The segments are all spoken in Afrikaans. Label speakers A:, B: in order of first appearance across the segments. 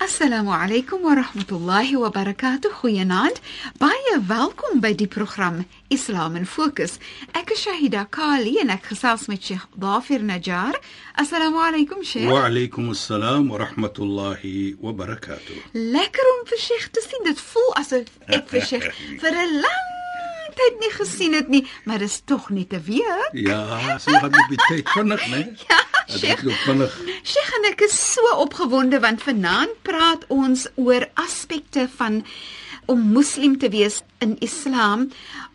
A: Assalamu alaykum wa rahmatullahi wa barakatuh. Goeienaand. Baie welkom by die program Islam in Fokus. Ek is Shahida Kali en ek gesels met Sheikh Dafir Najjar. Assalamu alaykum Sheikh.
B: Wa alaykum assalam wa rahmatullahi wa barakatuh.
A: Lekker om vir Sheikh te sien. Dit voel asof ek vir Sheikh vir 'n lang tyd nie gesien het nie, maar dis tog nie te weet.
B: Ja, so gaan dit baie vinnig, né?
A: Ja,
B: Dit loop vinnig.
A: Sheikh en ek is so opgewonde want vanaand praat ons oor aspekte van om moslim te wees in Islam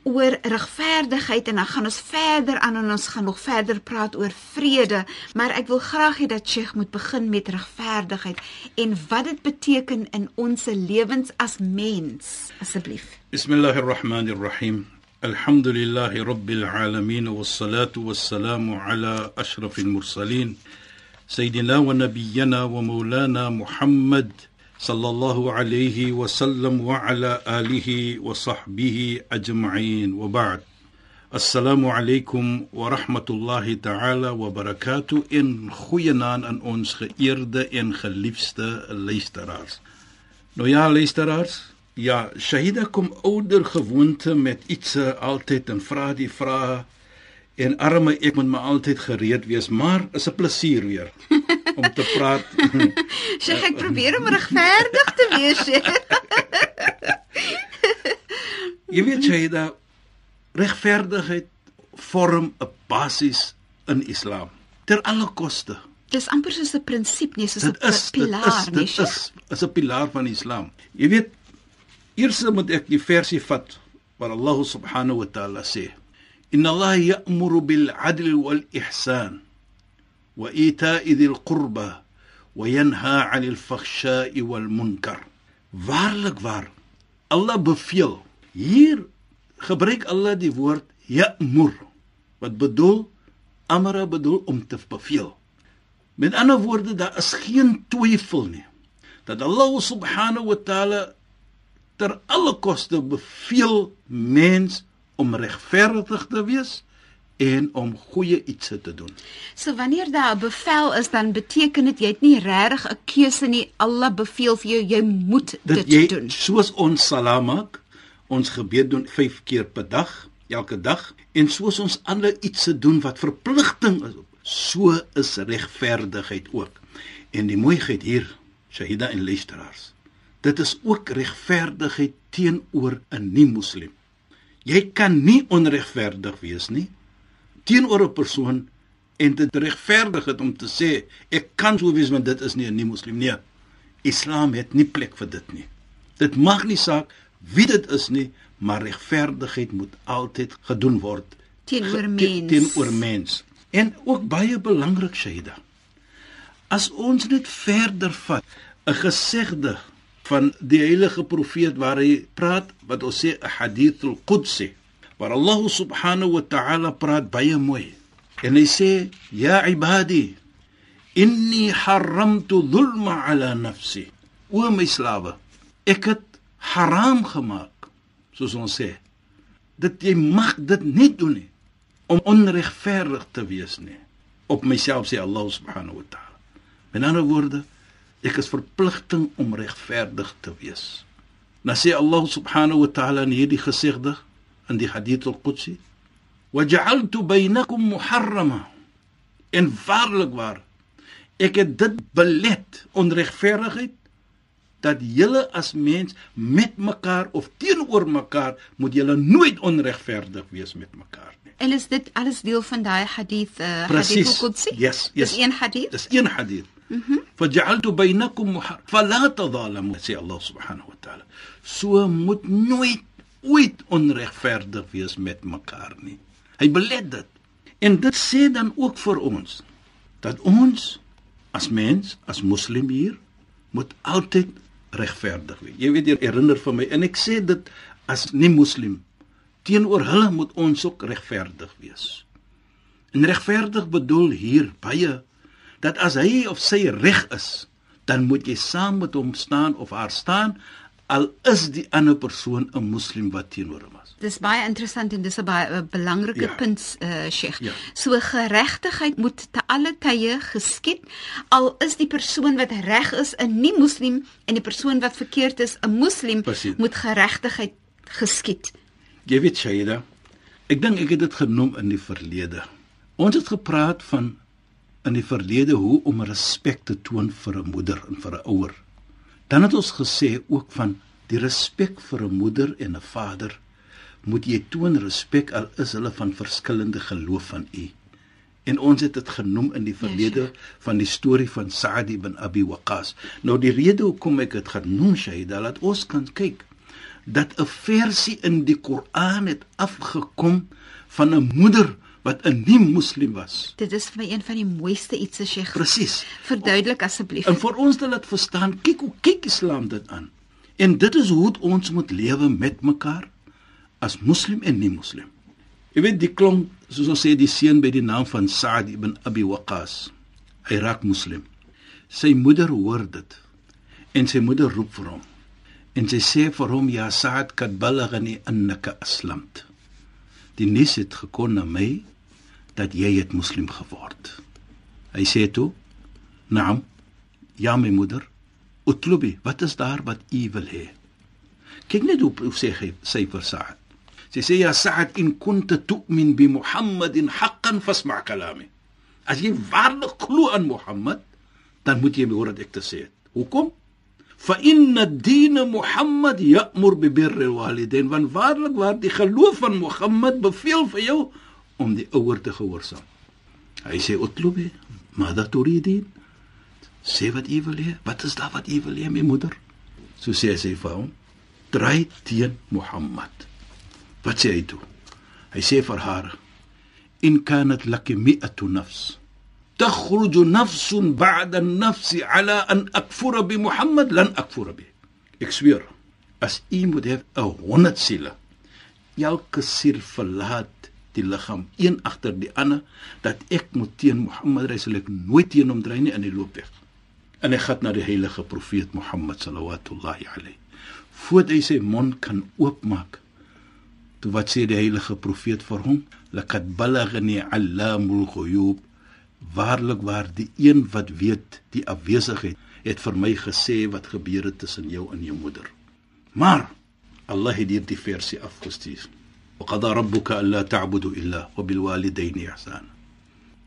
A: oor regverdigheid en dan gaan ons verder aan en ons gaan nog verder praat oor vrede. Maar ek wil graag hê dat Sheikh moet begin met regverdigheid en wat dit beteken in ons lewens as mens asseblief.
B: Bismillahir Rahmanir Rahim. Alhamdulillahi Rabbil Alamin wassalatu wassalamu ala ashrafil mursalin. Sayyidina wa nabiyyina wa maulana Muhammad sallallahu alayhi wa sallam wa ala alihi wa sahbihi ajma'in. Wa ba'd. Assalamu alaykum wa rahmatullahi ta'ala wa barakatuh. In goeienaand aan ons geëerde en geliefde luisteraars. Nou ja, luisteraars, ja, Shahida kom ouer gewoonte met iets eh, altyd en vra die vrae en arme ek moet maar altyd gereed wees, maar is 'n plesier weer om te praat.
A: Sheikh ek probeer om regverdig te wees
B: Jy weet Shahida, regverdigheid vorm 'n basis in Islam ter alle koste.
A: Dis amper soos 'n prinsip nie soos 'n
B: Dit is dit
A: pilaar
B: is
A: nie
B: dit is is 'n pilaar van Islam. Jy weet eers moet ek die versie vat waar Allah subhanahu wa ta'ala sê: "Inna Allah ya'muru bil 'adli wal ihsan qurba wa yanha 'anil fakhsha'i wal munkar." Waarlik waar Allah beveel. Hier gebruik Allah die woord ya'mur wat bedoel amara bedoel om te beveel. Met ander woorde, daar is geen twyfel nie dat Allah subhanahu wa ta'ala ter alle koste beveel mens om regverdig te wees en om goeie iets te doen.
A: So wanneer daar 'n bevel is, dan beteken dit jy het nie regtig 'n keuse nie. Allah beveel vir jou jy moet dit,
B: Dat jy
A: doen.
B: soos ons salaam maak, ons gebed doen 5 keer per dag, elke dag, en soos ons ander iets doen wat verpligting is, so is regverdigheid ook. En die mooiheid hier, Shahida en luisteraars, dit is ook regverdigheid teenoor 'n nie-moslim. Jy kan nie onregverdig wees nie teenoor 'n persoon en dit regverdig het om te sê ek kan so wees want dit is nie 'n nie-moslim nie. Islam het nie plek vir dit nie. Dit mag nie saak wie dit is nie, maar regverdigheid moet altyd gedoen word
A: Teenoor mens.
B: Teenoor mens. En ook baie belangrik Shaida. As ons net verder vat 'n gesegde van die heilige profeet waar hy praat wat ons sê 'n hadith al-Qudsi waar Allah subhanahu wa ta'ala praat baie mooi. En hy sê ya ibadi inni haramtu dhulma ala nafsi. O my slawe, ek het haram gemaak soos ons sê dat jy mag dit nie doen nie om onregverdig te wees nie op myself sê Allah subhanahu wa ta'ala. Met ander woorde, ek is verpligting om regverdig te wees. Nou sê Allah subhanahu wa ta'ala in hierdie gesegde in die hadith al-Qudsi: "Waja'altu bainakum muharrama." En waarlik waar, ek het dit belet onregverdigheid dat julle as mens met mekaar of teenoor mekaar moet julle nooit onregverdig wees met mekaar nie.
A: En is dit alles deel van daai hadith uh, hadith
B: Presies.
A: al-Qudsi?
B: Yes,
A: Dis
B: yes.
A: een hadith.
B: Dis een hadith. فجعلت بينكم محر فلا تظالموا سي الله سبحانه وتعالى so moet nooit ooit onregverdig wees met mekaar nie. Hy belet dit. En dit sê dan ook vir ons dat ons as mens as moslim hier moet altyd regverdig wees. Jy weet jy herinner vir my en ek sê dit as nie moslim teenoor hulle moet ons ook regverdig wees. En regverdig bedoel hier baie dat as hy of sy reg is, dan moet jy saam met hom staan of haar staan al is die ander persoon 'n moslim wat teenoor hom is.
A: Dis baie interessant en dis 'n baie belangrike
B: Ja.
A: punt, uh, Sheikh.
B: Ja.
A: So geregtigheid moet te alle tye geskied al is die persoon wat reg is 'n nie moslim en die persoon wat verkeerd is 'n moslim
B: Presies.
A: moet geregtigheid geskied.
B: Jy weet Shaida, ek dink ek het dit genoem in die verlede. Ons het gepraat van in die verlede hoe om respek te toon vir 'n moeder en vir 'n ouer. Dan het ons gesê ook van die respek vir 'n moeder en 'n vader moet jy toon respek al is hulle van verskillende geloof van u. En ons het dit genoem in die verlede van die storie van Sa'd ibn Abi Waqqas. Nou die rede hoekom ek dit genoem Shaida, laat ons kan kyk dat 'n versie in die Koran het afgekom van 'n moeder wat 'n nie-moslim was.
A: Dit is vir my een van die mooiste ietsie, Sheikh.
B: Presies.
A: Verduidelik asseblief.
B: En vir ons te laat verstaan, kyk hoe kyk Islam dit aan. En dit is hoe ons moet lewe met mekaar as moslim en nie-moslim. Jy weet die klomp, soos ons sê die seun by die naam van Sa'd ibn Abi Waqqas. Hy raak moslim. Sy moeder hoor dit. En sy moeder roep vir hom. En sy sê vir hom ja Sa'd kad balaghani annaka aslamt. Die nuus het gekom na my dat jy het moslim geword. Hy sê toe: "Naam, ja my moeder. Utlubi, wat is daar wat u wil hê?" Kyk net hoe, hoe sê hy sy vir Sa'd. Sy sê ja Sa'd in kunta tu'min bi Muhammadin haqqan fasma' kalami. As jy waarlik glo aan Mohammed, dan moet jy hoor wat ek te sê het. Hoekom? Fa inna ad-din Muhammad ya'mur bi birri al-walidain. Want waarlik waar die geloof van Mohammed beveel vir jou om die ouer te gehoorsaam. Hy sê utlubi, mada turidin? Sê wat u wil hê. Wat is daar wat u wil hê, my moeder? So sê sy vir hom, dry teen Mohammed. Wat sê hy toe? Hy sê vir haar, in kanat laki mi'atu nafs تخرج نفس بعد النفس على أن أكفر بمحمد لن أكفر به ek zweer as u moet hê 'n 100 siele elke siel verlaat die liggaam een agter die ander dat ek moet teen Mohammed ry sal ek nooit teen hom dry nie in die loopweg. En hy gaan na die heilige profeet Mohammed sallallahu alayhi voordat hy sy mond kan oopmaak toe wat sê die heilige profeet vir hom laqad balaghani allamul ghuyub. Waarlik waar die een wat weet die afwesigheid het vir my gesê wat gebeur het tussen jou en jou moeder. Maar Allah het hierdie versie afgestuur وقضى ربك الا تعبدوا الا وبالوالدين احسانا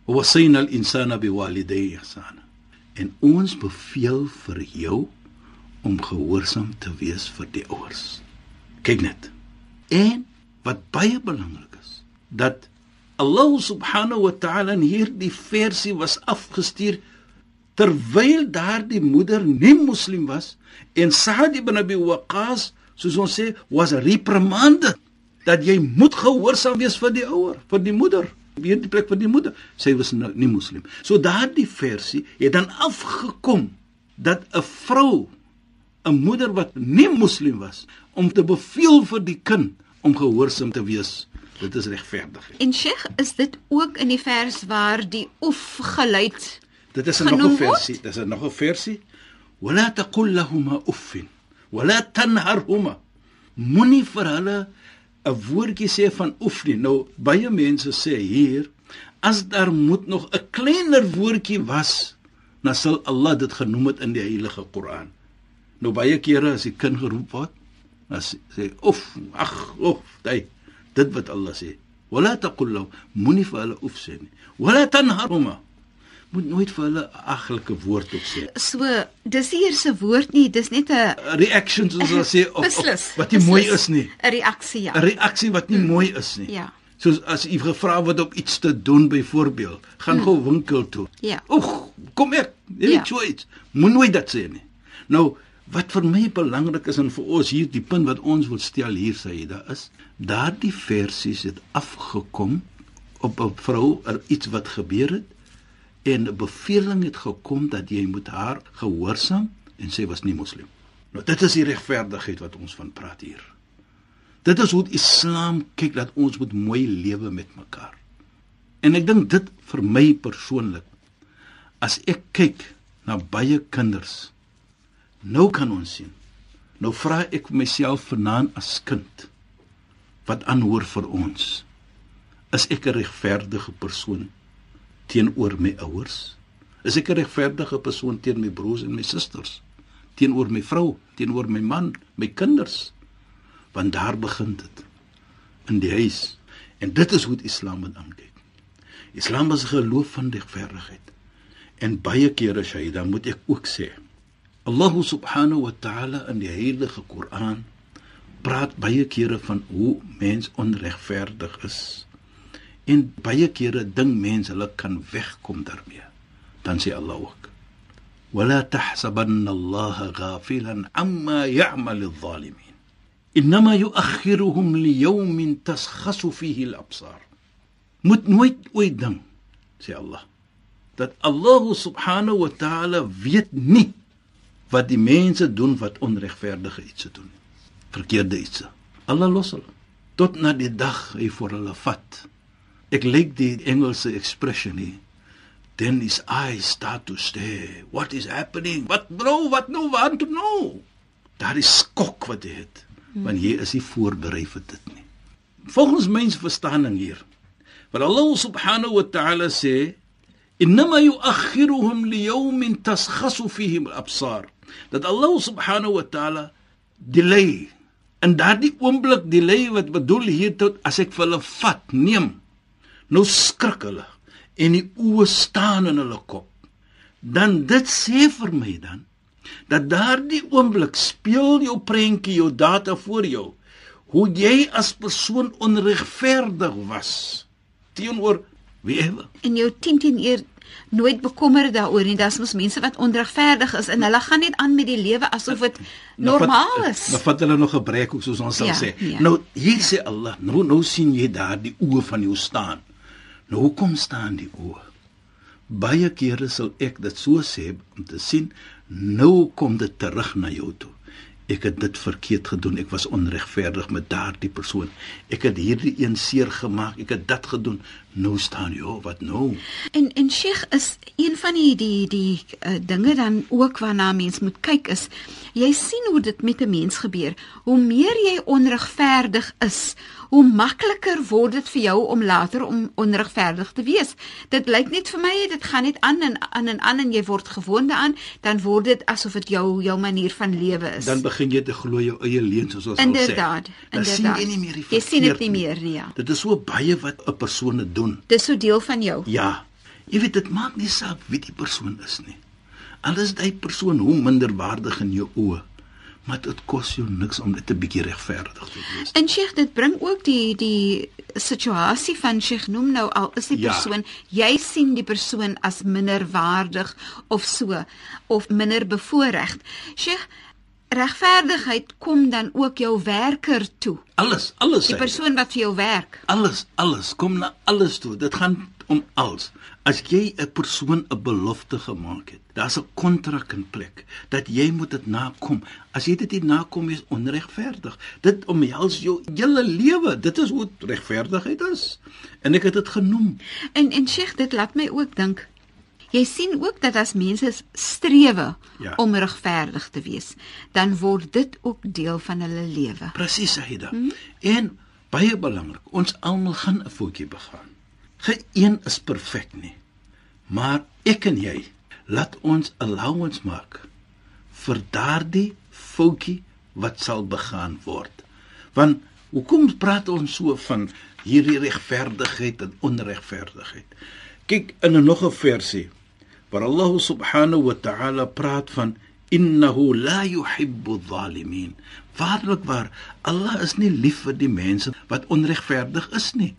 B: ووصينا الانسان بوالديه احسانا en ons beveel vir jou om gehoorsaam te wees vir die ouers kyk net en wat baie belangrik is dat Allah subhanahu wa ta'ala in hierdie versie was afgestuur terwyl daardie moeder nie moslim was en Sa'd ibn Abi Waqqas soos ons sê was reprimanded dat jy moet gehoorsaam wees vir die ouer vir die moeder. Weer die plek vir die moeder. Sy was nou nie moslim. So daardie versie het dan afgekom dat 'n vrou 'n moeder wat nie moslim was om te beveel vir die kind om gehoorsaam te wees. Dit is regverdig
A: En Sheikh, is dit ook in die vers waar die oef geluid
B: Dit is 'n nog 'n versie. Dis 'n nog 'n versie. Wala taqul lahumā uffin. Wala tanharhuma. Moenie vir hulle 'n woordjie sê van oef nie. Nou baie mense sê hier as daar moet nog 'n kleiner woordjie was, dan sal Allah dit genoem het in die Heilige Koran. Nou baie kere as die kind geroep word, dan sê oef, ag, oef, dit dit wat Allah sê. Wala taqul lahu moenie vir hulle oef sê nie. Wala tanharhuma moet nooit vir hulle 'n aglike woord op sê.
A: so dis nie eers 'n woord nie, dis net 'n
B: Reactions soos hulle sê of,
A: beslis.
B: of wat nie mooi is nie.
A: 'n reaksie ja.
B: 'n Reaksie wat nie mooi is nie.
A: Ja.
B: Soos as u gevra word om iets te doen byvoorbeeld, gaan gou winkel toe.
A: Ja.
B: Oeg, kom ek. Jy weet
A: Ja.
B: so iets. Moet nooit dit sê nie. Nou, wat vir my belangrik is en vir ons hier die punt wat ons wil stel hier sê daar is, daardie versies het afgekom op 'n vrou er iets wat gebeur het en 'n beveling het gekom dat jy moet haar gehoorsaam en sy was nie moslim. Nou dit is die regverdigheid wat ons van praat hier. Dit is hoe die Islam kyk dat ons moet mooi lewe met mekaar. En ek dink dit vir my persoonlik as ek kyk na baie kinders nou kan ons sien. Nou vra ek myself vanaand as kind wat aanhoor vir ons. Is ek 'n regverdige persoon teenoor my ouers? Is ek 'n regverdige persoon teenoor my broers en my susters? Teenoor my vrou, teenoor my man, my kinders? Want daar begin dit in die huis. En dit is hoe Islam dit aankyk. Islam is 'n geloof van regverdigheid. En baie kere sê dan moet ek ook sê Allah subhanahu wa ta'ala in die heilige Koran praat baie kere van hoe mens onregverdig is. En baie kere ding mense hulle kan wegkom daarmee. Dan sê Allah ook: "Wala tahsabanna Allah ghafilan amma ya'mal adh-dhalimin. Inma yu'akhiruhum li yawmin taskhassu fihi al-absar." Moet nooit ooit ding, sê Allah, dat Allah subhanahu wa ta'ala weet nie wat die mense doen wat onregverdige iets doen. Verkeerde iets. Allah los hulle tot na die dag hy vir hulle vat. Ek lyk die Engelse expression hier. Then his eyes start to stare. What is happening? What bro? What no want know? Daar is skok wat hy het. Want jy is nie voorberei vir dit nie. Volgens mens verstaaning hier. Want Allah subhanahu wa ta'ala sê inma yu'akhiruhum li yawmin taskhassu fihi al-absar. Dat Allah subhanahu wa ta'ala delay en daardie oomblik delay wat bedoel hier tot as ek vir hulle vat, neem. Nou skrik hulle en die oë staan in hulle kop. Dan dit sê vir my dan dat daardie oomblik speel jou prentjie jou data voor jou hoe jy as persoon onregverdig was teenoor wie ewe.
A: En jou 10 10 eer nooit bekommer daaroor nie. Daar's mos mense wat onregverdig is en hulle gaan net aan met die lewe asof dit normaal is.
B: Nou vat hulle nog 'n breek ook soos ons sal
A: Ja,
B: sê.
A: ja.
B: Nou hier sê Allah, nou nou sien jy daar die oë van jou staan. Nou hoekom staan die oë? Baie kere sal ek dit so sê om te sien nou kom dit terug na jou toe. Ek het dit verkeerd gedoen. Ek was onregverdig met daardie persoon. Ek het hierdie een seer gemaak. Ek het dit gedoen. Nou staan jy, oh, wat nou?
A: En en Sheikh is een van die die die uh, dinge dan ook waarna mens moet kyk is jy sien hoe dit met 'n mens gebeur. Hoe meer jy onregverdig is, hoe makliker word dit vir jou om later om onregverdig te wees. Dit lyk net vir my dit gaan net aan en aan en aan en jy word gewoond daaraan, dan word dit asof dit jou jou manier van lewe is.
B: Dan begin jy te glo jou eie leuns soos ons al sê.
A: Inderdaad,
B: sien
A: inderdaad.
B: jy nie meer
A: Jy sien dit nie meer nie, ja.
B: Dit is so baie wat 'n persoon het doen.
A: Dis so deel van jou.
B: Ja. Jy weet dit maak nie saak wie die persoon is nie. Al is hy persoon hoe minderwaardig in jou oë, maar dit kos jou niks om dit 'n bietjie regverdig te wees.
A: En Sheikh, dit bring ook die die situasie van Sheikh noem nou al is die
B: Ja.
A: persoon, jy sien die persoon as minderwaardig of so of minder bevoorreg. Sheikh, regverdigheid kom dan ook jou werker toe.
B: Alles, alles.
A: Die persoon wat vir jou werk.
B: Alles, alles kom na alles toe. Dit gaan om alles. As jy 'n persoon 'n belofte gemaak het, daar's 'n kontrak in plek dat jy moet dit nakom. As jy dit nie nakom is onregverdig. Dit omhels jou hele lewe. Dit is hoe regverdigheid is. En ek het dit genoem.
A: En en Sheikh, dit laat my ook dink. Jy sien ook dat as mense strewe
B: Ja.
A: om regverdig te wees, dan word dit ook deel van hulle lewe.
B: Presies, Saida. Hmm? En baie belangrik, ons almal gaan 'n foutjie begaan. Geen is perfek nie. Maar ek en jy, laat ons allowance maak vir daardie foutjie wat sal begaan word. Want hoekom praat ons so van hierdie regverdigheid en onregverdigheid? Kyk in 'n nog 'n versie waar Allah subhanahu wa ta'ala praat van innahu la yuhibbu adh-dhalimin. Waarlik waar, Allah is nie lief vir die mense wat onregverdig is nie.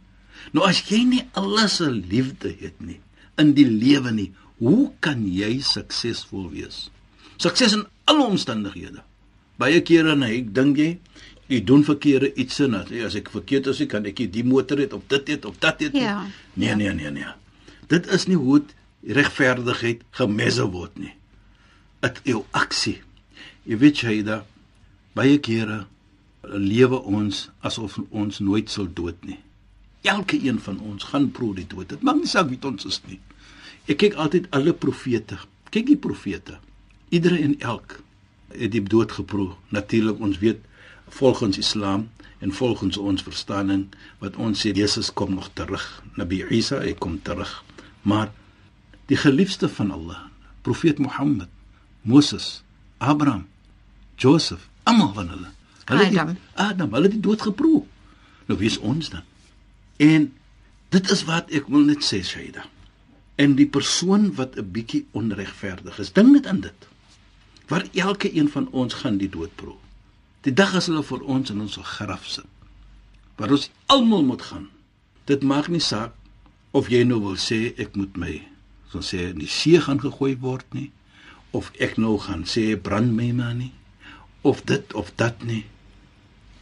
B: Nou as jy nie Allah se liefde het nie in die lewe nie, Hoe kan jy suksesvol wees? Sukses in alle omstandighede. Baie kere dan ek dink jy jy doen verkeerde iets en as ek verkeerd is, kan ek die motor het of dit het of dat het.
A: Ja.
B: Nee, nee, nee, nee. Dit is nie hoe regverdigheid gemesse word nie. Dit jou aksie. Jy weet jy da baie kere lewe ons asof ons nooit sal dood nie. Elke een van ons gaan proe die dood. Dit maak nie saak wie ons is nie. Ek kyk altyd alle profete. Kyk die profete. Iedere en elk het die dood geproe. Natuurlik ons weet volgens Islam en volgens ons verstaaning wat ons sê Jesus kom nog terug. Nabi Isa hy kom terug. Maar die geliefde van Allah, profeet Mohammed, Moses, Abraham, Joseph, almal van hulle. Hulle
A: Adam.
B: Die, Adam, hulle het die dood geproe. Nou wie is ons dan? En dit is wat ek wil net sê, Shaida. En die persoon wat 'n bietjie onregverdig is, dink net aan dit. Waar elke een van ons gaan die dood proe. Die dag as hulle vir ons in ons graf sit. Waar ons almal moet gaan. Dit maak nie saak of jy nou wil sê ek moet my so sê in die see gaan gegooi word nie of ek nou gaan sê brand my maar nie of dit of dat nie.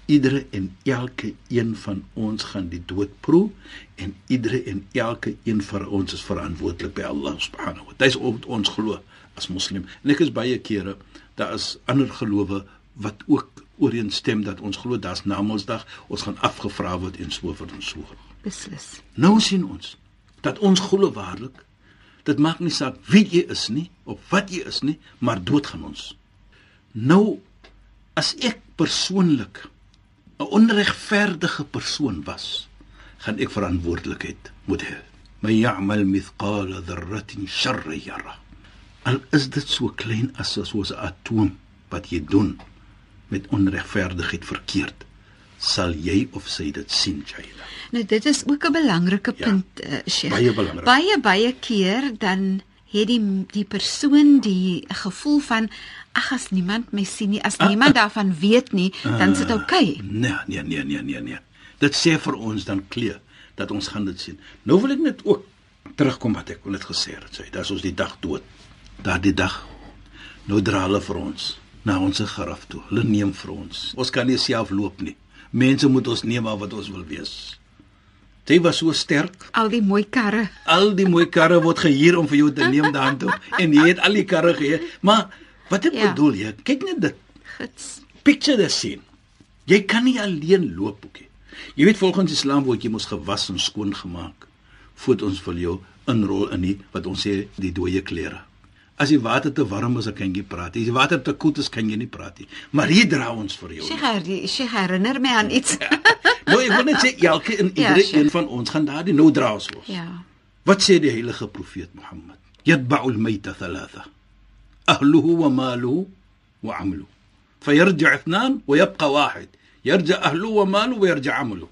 B: Iedere en elke een van ons gaan die dood proe en iedere en elke een van ons is verantwoordelik by Allah subhanahu wa taala. Dit is wat ons glo as moslim. En ek is baie kere daar is ander gelowe wat ook ooreenstem dat ons glo daar's Namedsdag, ons gaan afgevra word en so vir ons so.
A: Beslis.
B: Nou sien ons dat ons glo waarlik dit maak nie saak wie jy is nie of wat jy is nie, maar dood gaan ons. Nou as ek persoonlik 'n onregverdige persoon was, gaan ek verantwoordelikheid moet hê. Man ya'mal mithqala dharratin sharran yara. Al is dit so klein as soos 'n atoom wat jy doen met onregverdigheid verkeerd, sal jy of sy dit sien, Jaila.
A: Nou dit is ook 'n belangrike
B: Ja.
A: punt, uh, Sheikh.
B: Baie belangrik.
A: Baie baie keer dan het die die persoon die gevoel van ag as niemand my sien nie, as niemand daarvan weet nie, dan sit oukei.
B: Nee, nee, nee, nee, nee, nee. Dit sê vir ons dan klee dat ons gaan dit sien. Nou wil ek net ook terugkom wat ek net gesê het, sê, dis ons die dag dood. Daardie dag nou dra hulle vir ons na ons graf toe. Hulle neem vir ons. Ons kan nie self loop nie. Mense moet ons neem maar wat ons wil wees. Jy was so sterk.
A: Al die mooi karre.
B: Al die mooi karre word gehuur om vir jou te neem daartoe en jy het al die karre gehê. Maar wat ek
A: Ja.
B: bedoel jy, kyk net dit
A: Gits.
B: picture the scene. Jy kan nie alleen loop ookie. Jy weet volgens Islam word jy mos gewas en skoon gemaak voordat ons vir jou inrol in die wat ons sê die dooie klere. As die water te warm is, kan jy praat. As die water te koud is, kan jy nie praat nie. Maar hier dra ons vir jou.
A: Sheikh, Sheikh herinner my aan iets.
B: Nou ek wil net sê elke en
A: Ja,
B: iedere
A: Sheikh.
B: een van ons gaan daardie nou dra ons. ons.
A: ja.
B: Wat sê die heilige profeet Mohammed? Yatba'u al-mayta thalatha. Ahluhu wa maluhu wa 'amaluhu. Fayarji' ithnan wa yabqa wahid. Yarji' ahluhu wa maluhu wa yarji' 'amaluhu.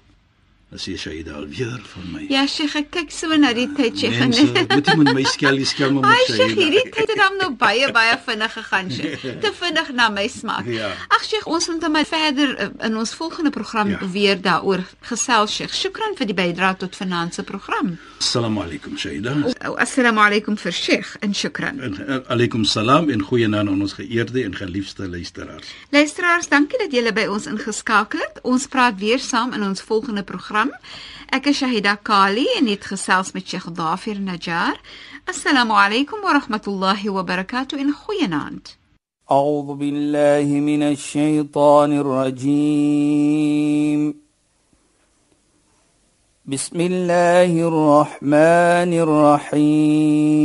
B: As jy sê daal weer van my.
A: Ja, Sheikh, ek kyk so na die tyd, Sheikh.
B: Mense, moet jy met my skelly skel maar
A: Ai,
B: moet sê.
A: Sheikh, hierdie tyd het dan nou baie baie vinnig gegaan, Sheikh. Te vinnig na my smaak.
B: Ja.
A: Ag Sheikh, ons moet dan maar verder uh, in ons volgende program
B: Ja.
A: weer daaroor gesels, Sheikh. Shukran vir die bydrae tot vanaand se program.
B: Assalamu alaykum Shaida.
A: Oh, assalamu alaykum vir Sheikh en shukran.
B: En alaykum salaam en goeienaand aan ons geëerde en geliefde luisteraars.
A: Luisteraars, dankie dat julle by ons ingeskakel het. Ons praat weer saam in ons volgende program. Ek is Shahida Kali en het gesels met Sheikh Dafir Najjar. Assalamu alaykum wa rahmatullahi wa barakatuh en goeienaand.
C: أعوذ بالله من الشيطان الرجيم بسم الله الرحمن الرحيم